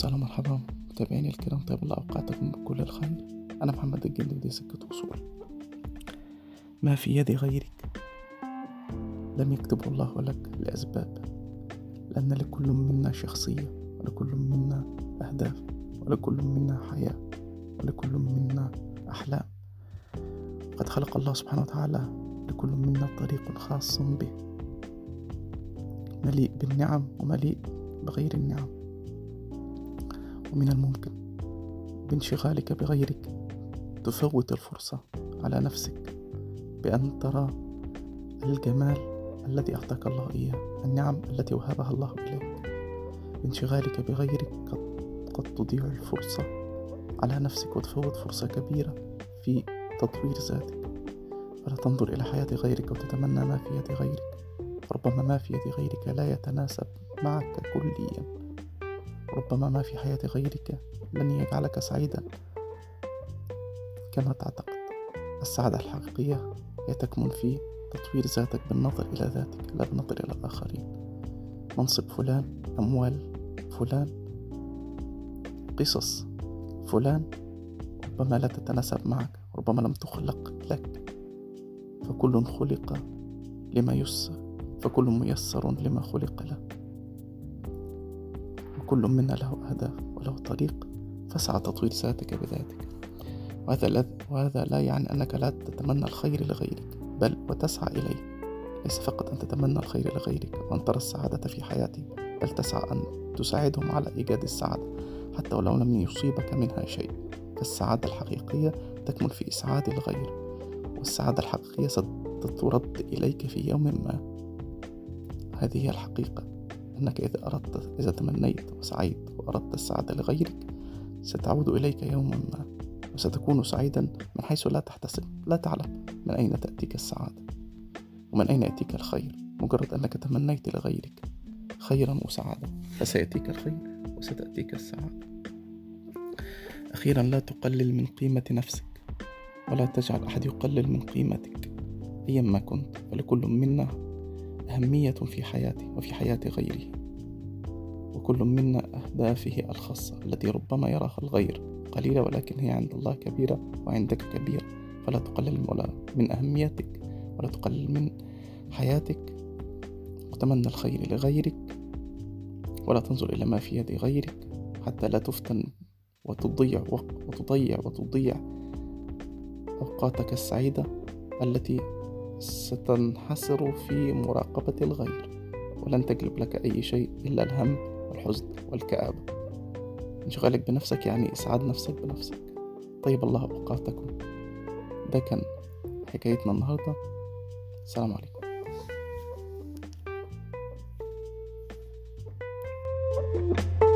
وسهلا مرحبا متابعيني الكرام. طيب الله أوقاتكم بكل الخير. أنا محمد الجندي ودي سكة وصول ما في يد غيرك لم يكتبه الله لك لأسباب لأن لكل منا شخصية ولكل منا أهداف ولكل منا حياة ولكل منا أحلام. قد خلق الله سبحانه وتعالى لكل منا طريق خاص به. مليء بالنعم ومليء بغير النعم. ومن الممكن بانشغالك بغيرك. تفوت الفرصة على نفسك بأن ترى الجمال الذي أعطاك الله إياه النعم التي وهبها الله إليك. بانشغالك بغيرك قد, قد تضيع الفرصة على نفسك وتفوت فرصة كبيرة في تطوير ذاتك. فلا تنظر إلى حياة غيرك وتتمنى ما في يد غيرك. ربما ما في يد غيرك لا يتناسب معك كليا. ربما ما في حياة غيرك لن يجعلك سعيدا. كما تعتقد السعادة الحقيقية هي تكمن في تطوير ذاتك بالنظر إلى ذاتك لا بالنظر إلى الآخرين. منصب فلان أموال فلان قصص فلان ربما لا تتناسب معك ربما لم تخلق لك. فكل خلق لما يسر فكل ميسر لما خلق له. وكل منا له أهداف وله طريق فاسعى تطوير ذاتك بذاتك. وهذا لا, وهذا لا يعني أنك لا تتمنى الخير لغيرك بل وتسعى إليه. ليس فقط أن تتمنى الخير لغيرك وأن ترى السعادة في حياتهم بل تسعى أن تساعدهم على إيجاد السعادة حتى ولو لم يصيبك منها شيء. فالسعادة الحقيقية تكمن في إسعاد الغير والسعادة الحقيقية سترد إليك في يوم ما. هذه هي الحقيقة. أنك إذا أردت إذا تمنيت وسعيت وأردت السعادة لغيرك ستعود إليك يوما ما وستكون سعيدا من حيث لا تحتسب لا تعلم من أين تأتيك السعادة ومن أين يأتيك الخير؟ مجرد أنك تمنيت لغيرك خيرا وسعادة فسيأتيك الخير وستأتيك السعادة. أخيرا لا تقلل من قيمة نفسك ولا تجعل أحد يقلل من قيمتك أيا ما كنت فلكل منا أهمية في حياته وفي حياة غيره وكل منا أهدافه الخاصة التي ربما يراها الغير قليلة ولكن هي عند الله كبيرة وعندك كبيرة فلا تقلل ولا من أهميتك ولا تقلل من حياتك. وتمنى الخير لغيرك ولا تنظر إلى ما في يد غيرك حتى لا تفتن وتضيع وقت وتضيع وتضيع أوقاتك السعيدة التي ستنحصر في مراقبة الغير ولن تجلب لك أي شيء إلا الهم والحزن والكآبة. انشغالك بنفسك يعني إسعاد نفسك بنفسك. طيب الله أوقاتكم. ده كان حكايتنا النهاردة. السلام عليكم. thank you